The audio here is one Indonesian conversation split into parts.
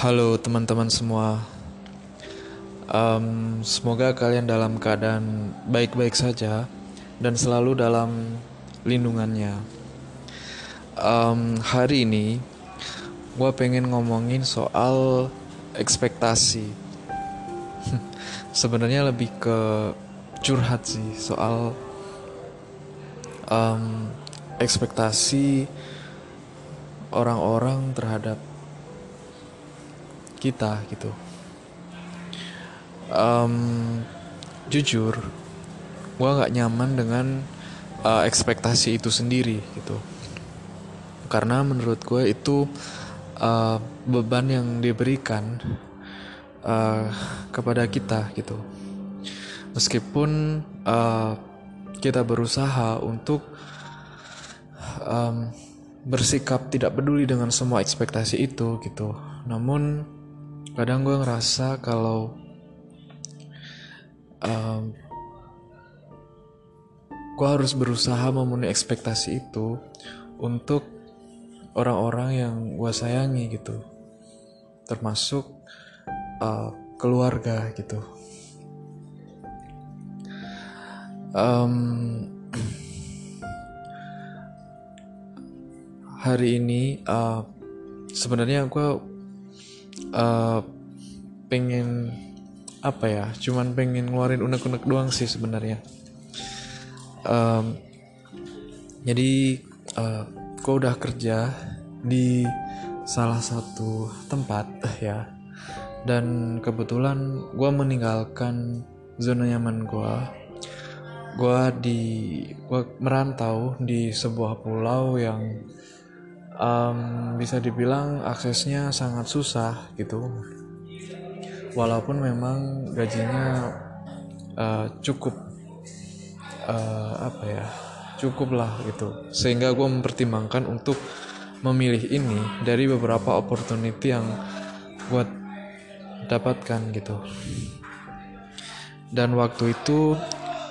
Halo teman-teman semua, Em, semoga kalian dalam keadaan baik-baik saja dan selalu dalam lindungannya. Em, hari ini, gue pengen ngomongin soal ekspektasi. Sebenarnya lebih ke curhat sih soal em, ekspektasi orang-orang terhadap kita gitu. Em, jujur, gue nggak nyaman dengan uh, ekspektasi itu sendiri gitu. Karena menurut gue itu uh, beban yang diberikan uh, kepada kita gitu. Meskipun uh, kita berusaha untuk um, bersikap tidak peduli dengan semua ekspektasi itu gitu. Namun kadang gue ngerasa kalau um, gue harus berusaha memenuhi ekspektasi itu untuk orang-orang yang gue sayangi gitu. Termasuk uh, keluarga gitu. Um, hari ini uh, sebenarnya gue uh, pengen apa ya cuman pengen ngeluarin unek-unek doang sih sebenarnya. Um, jadi uh, udah kerja di salah satu tempat ya. Dan kebetulan gue meninggalkan zona nyaman gue gue di gue merantau di sebuah pulau yang um, bisa dibilang aksesnya sangat susah gitu. Walaupun memang gajinya uh, cukup uh, apa ya cukup lah gitu. Sehingga gue mempertimbangkan untuk memilih ini dari beberapa opportunity yang gue dapatkan gitu. Dan waktu itu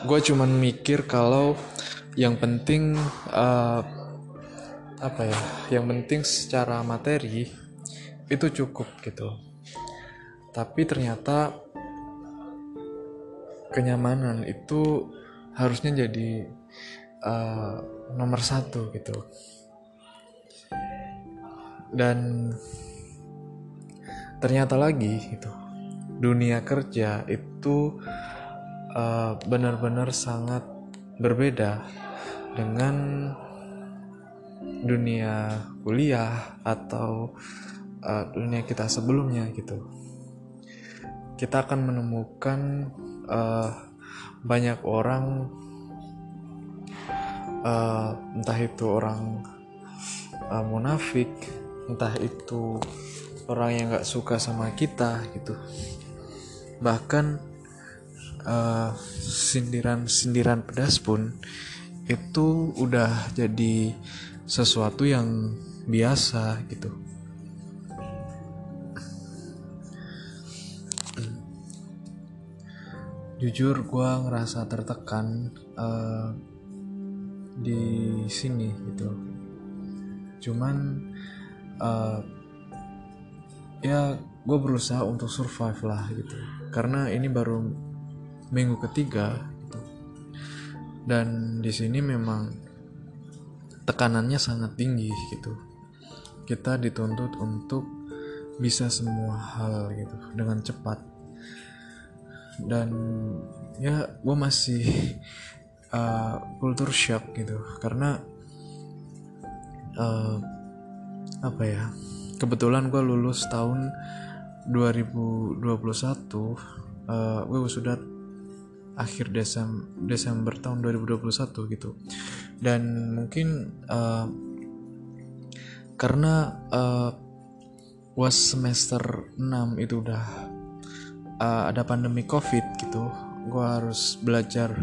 gue cuman mikir kalau yang penting uh, apa ya yang penting secara materi itu cukup gitu. Tapi ternyata kenyamanan itu harusnya jadi uh, nomor satu gitu. Dan ternyata lagi itu dunia kerja itu uh, benar-benar sangat berbeda dengan dunia kuliah atau uh, dunia kita sebelumnya gitu. Kita akan menemukan uh, banyak orang uh, entah itu orang uh, munafik entah itu orang yang gak suka sama kita gitu. Bahkan sindiran-sindiran uh, pedas pun itu udah jadi sesuatu yang biasa gitu. Jujur gue ngerasa tertekan uh, di sini gitu. Cuman uh, ya gue berusaha untuk survive lah gitu. Karena ini baru minggu ketiga gitu. dan di sini memang tekanannya sangat tinggi gitu. Kita dituntut untuk bisa semua hal gitu dengan cepat. Dan ya gue masih uh, culture shock gitu. Karena uh, apa ya kebetulan gue lulus tahun 2021 uh, gue sudah akhir Desember Desember tahun 2021 gitu dan mungkin uh, karena uh, was semester 6 itu udah uh, ada pandemi covid gitu gue harus belajar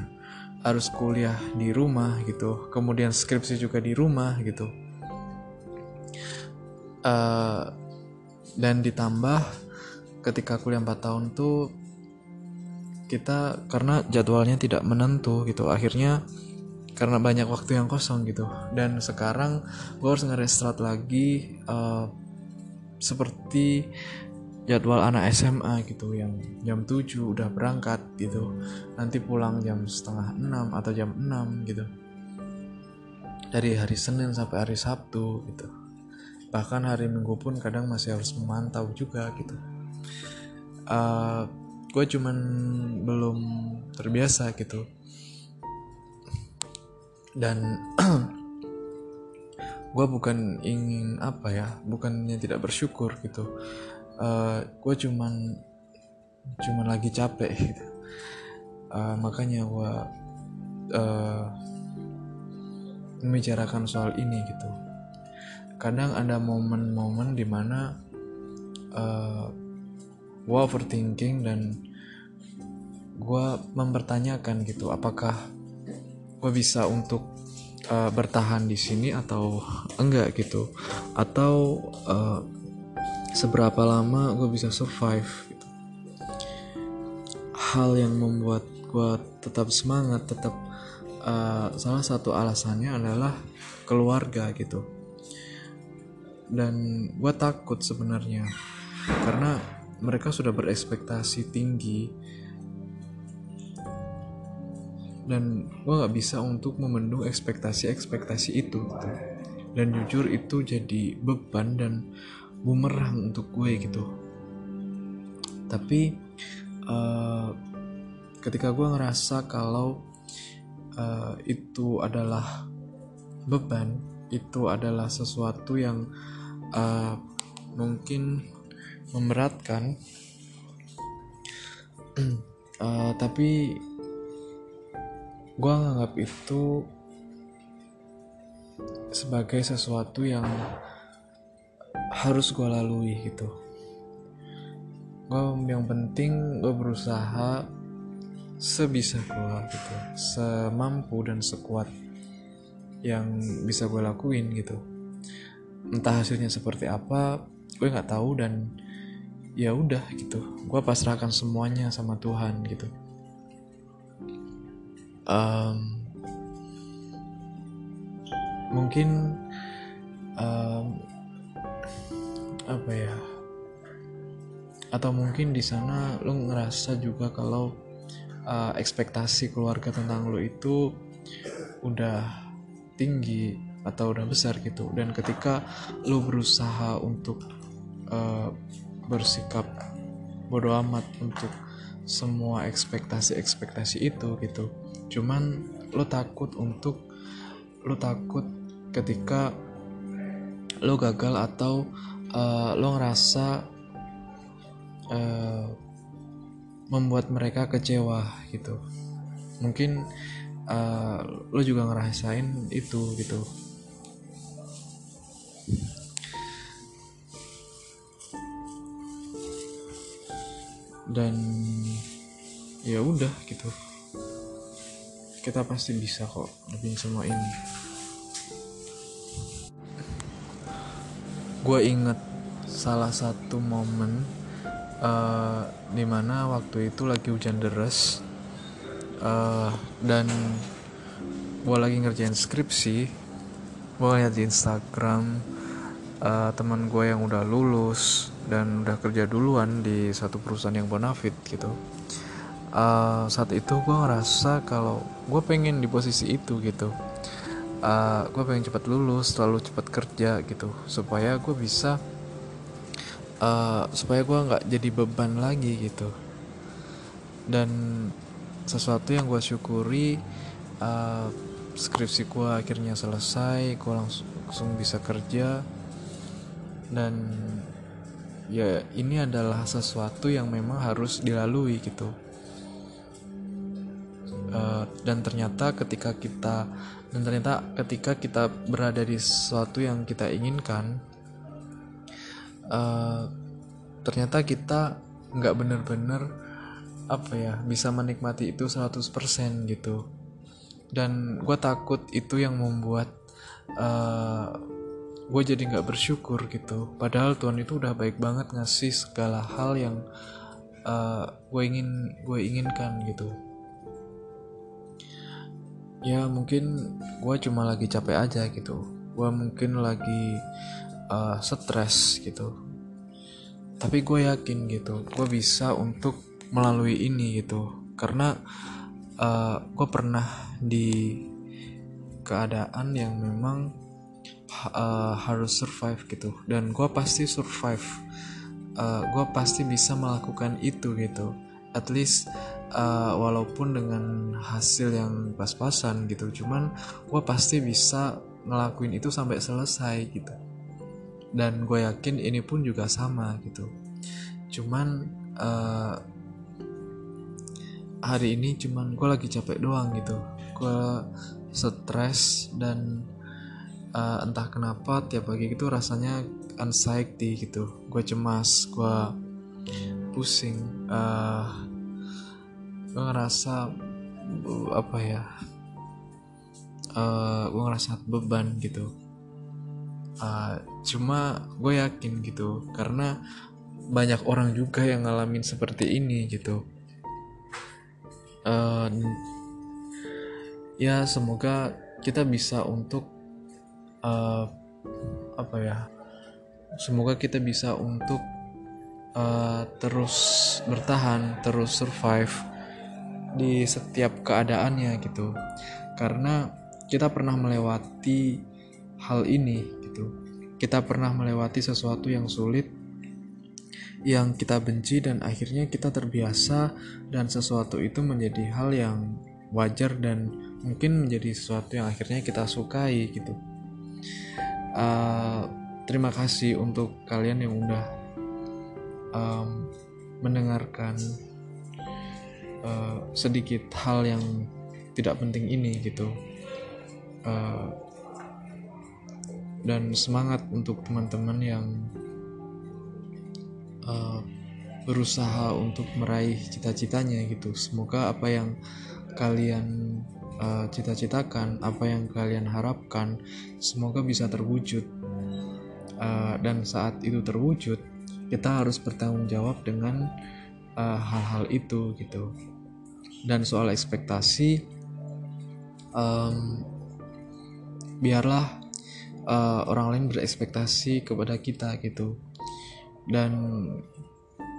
harus kuliah di rumah gitu kemudian skripsi juga di rumah gitu. Uh, dan ditambah ketika kuliah 4 tahun tuh kita karena jadwalnya tidak menentu gitu akhirnya karena banyak waktu yang kosong gitu. Dan sekarang gue harus ngerestart lagi uh, seperti jadwal anak SMA gitu yang jam 7 udah berangkat gitu. Nanti pulang jam setengah 6 atau jam 6 gitu. Dari hari Senin sampai hari Sabtu gitu. Bahkan hari Minggu pun kadang masih harus memantau juga gitu. Uh, eh, gue cuman belum terbiasa gitu dan gue bukan ingin apa ya bukannya tidak bersyukur gitu. Uh, eh, gue cuman cuman lagi capek gitu. Uh, makanya gue uh, membicarakan soal ini gitu. Kadang ada momen-momen di mana uh, gue overthinking dan gue mempertanyakan gitu apakah gue bisa untuk uh, bertahan di sini atau enggak gitu. Atau uh, seberapa lama gue bisa survive gitu. hal yang membuat gue tetap semangat tetap uh, salah satu alasannya adalah keluarga gitu. Dan gue takut sebenarnya karena mereka sudah berekspektasi tinggi dan gue gak bisa untuk memenuhi ekspektasi-ekspektasi itu gitu. dan jujur itu jadi beban dan bumerang untuk gue gitu tapi uh, ketika gue ngerasa kalau uh, itu adalah beban itu adalah sesuatu yang uh, mungkin memberatkan uh, tapi gue nganggap itu sebagai sesuatu yang harus gue lalui gitu. Gue yang penting gue berusaha sebisa gue gitu semampu dan sekuat yang bisa gue lakuin gitu. Entah hasilnya seperti apa gue nggak tahu dan ya udah gitu. Gue pasrahkan semuanya sama Tuhan gitu um, mungkin um, apa ya? Atau mungkin di sana lo ngerasa juga kalau uh, ekspektasi keluarga tentang lo itu udah tinggi atau udah besar gitu. Dan ketika lo berusaha untuk uh, bersikap bodoh amat untuk semua ekspektasi-ekspektasi itu gitu cuman lo takut untuk lo takut ketika lo gagal atau uh, lo ngerasa uh, membuat mereka kecewa gitu. Mungkin uh, lo juga ngerasain itu gitu. Dan ya udah gitu kita pasti bisa kok lebih semua ini. Gue inget salah satu momen uh, di mana waktu itu lagi hujan deras uh, dan gue lagi ngerjain skripsi gue lihat di Instagram uh, teman gue yang udah lulus dan udah kerja duluan di satu perusahaan yang bonafit gitu uh, saat itu gue ngerasa kalau gue pengen di posisi itu gitu. Uh, eh, gue pengen cepat lulus terlalu cepat kerja gitu supaya gue bisa uh, supaya gue nggak jadi beban lagi gitu. Dan sesuatu yang gue syukuri uh, skripsi gue akhirnya selesai gue langsung, langsung bisa kerja. Dan ya ini adalah sesuatu yang memang harus dilalui gitu uh, dan ternyata ketika kita dan ternyata ketika kita berada di sesuatu yang kita inginkan uh, ternyata kita nggak bener-bener apa ya bisa menikmati itu 100% gitu. Dan gue takut itu yang membuat uh, gue jadi nggak bersyukur gitu. Padahal Tuhan itu udah baik banget ngasih segala hal yang uh, gue ingin gue inginkan gitu ya mungkin gue cuma lagi capek aja gitu. Gue mungkin lagi uh, stres gitu. Tapi gue yakin gitu gue bisa untuk melalui ini gitu. Karena uh, gue pernah di keadaan yang memang uh, harus survive gitu. Dan gue pasti survive. Uh, gue pasti bisa melakukan itu gitu. At least uh, walaupun dengan hasil yang pas-pasan gitu cuman gue pasti bisa ngelakuin itu sampai selesai gitu. Dan gue yakin ini pun juga sama gitu. Cuman uh, hari ini cuman gue lagi capek doang gitu. Gue stres dan uh, entah kenapa tiap pagi gitu rasanya anxiety gitu. Gue cemas gue pusing uh, gue ngerasa apa ya uh, gue ngerasa beban gitu. Uh, cuma gue yakin gitu karena banyak orang juga yang ngalamin seperti ini gitu. Uh, ya semoga kita bisa untuk uh, apa ya semoga kita bisa untuk uh, terus bertahan terus survive di setiap keadaannya gitu. Karena kita pernah melewati hal ini gitu. Kita pernah melewati sesuatu yang sulit yang kita benci dan akhirnya kita terbiasa dan sesuatu itu menjadi hal yang wajar dan mungkin menjadi sesuatu yang akhirnya kita sukai gitu. Uh, terima kasih untuk kalian yang udah um, mendengarkan uh, sedikit hal yang tidak penting ini gitu. Uh, dan semangat untuk teman-teman yang uh, berusaha untuk meraih cita-citanya gitu. Semoga apa yang kalian uh, cita-citakan apa yang kalian harapkan semoga bisa terwujud. Uh, dan saat itu terwujud kita harus bertanggung jawab dengan hal-hal uh, itu gitu dan soal ekspektasi um, biarlah uh, orang lain berekspektasi kepada kita gitu. Dan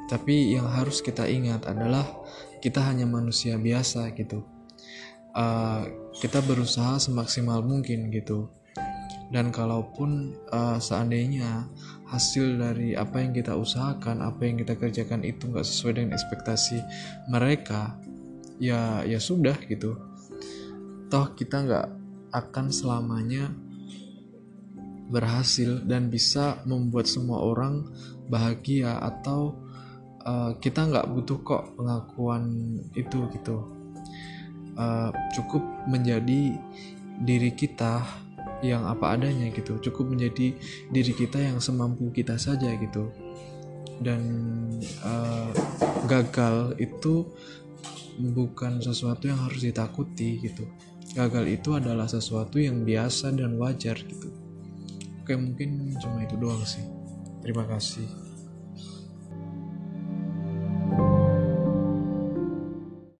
tapi yang harus kita ingat adalah kita hanya manusia biasa gitu. Uh, kita berusaha semaksimal mungkin gitu. Dan kalaupun uh, seandainya hasil dari apa yang kita usahakan apa yang kita kerjakan itu nggak sesuai dengan ekspektasi mereka ya ya sudah gitu. Toh kita nggak akan selamanya berhasil dan bisa membuat semua orang bahagia atau uh, kita nggak butuh kok pengakuan itu gitu. Uh, cukup menjadi diri kita yang apa adanya gitu. Cukup menjadi diri kita yang semampu kita saja gitu. Dan uh, gagal itu bukan sesuatu yang harus ditakuti gitu. Gagal itu adalah sesuatu yang biasa dan wajar gitu. Oke mungkin cuma itu doang sih. Terima kasih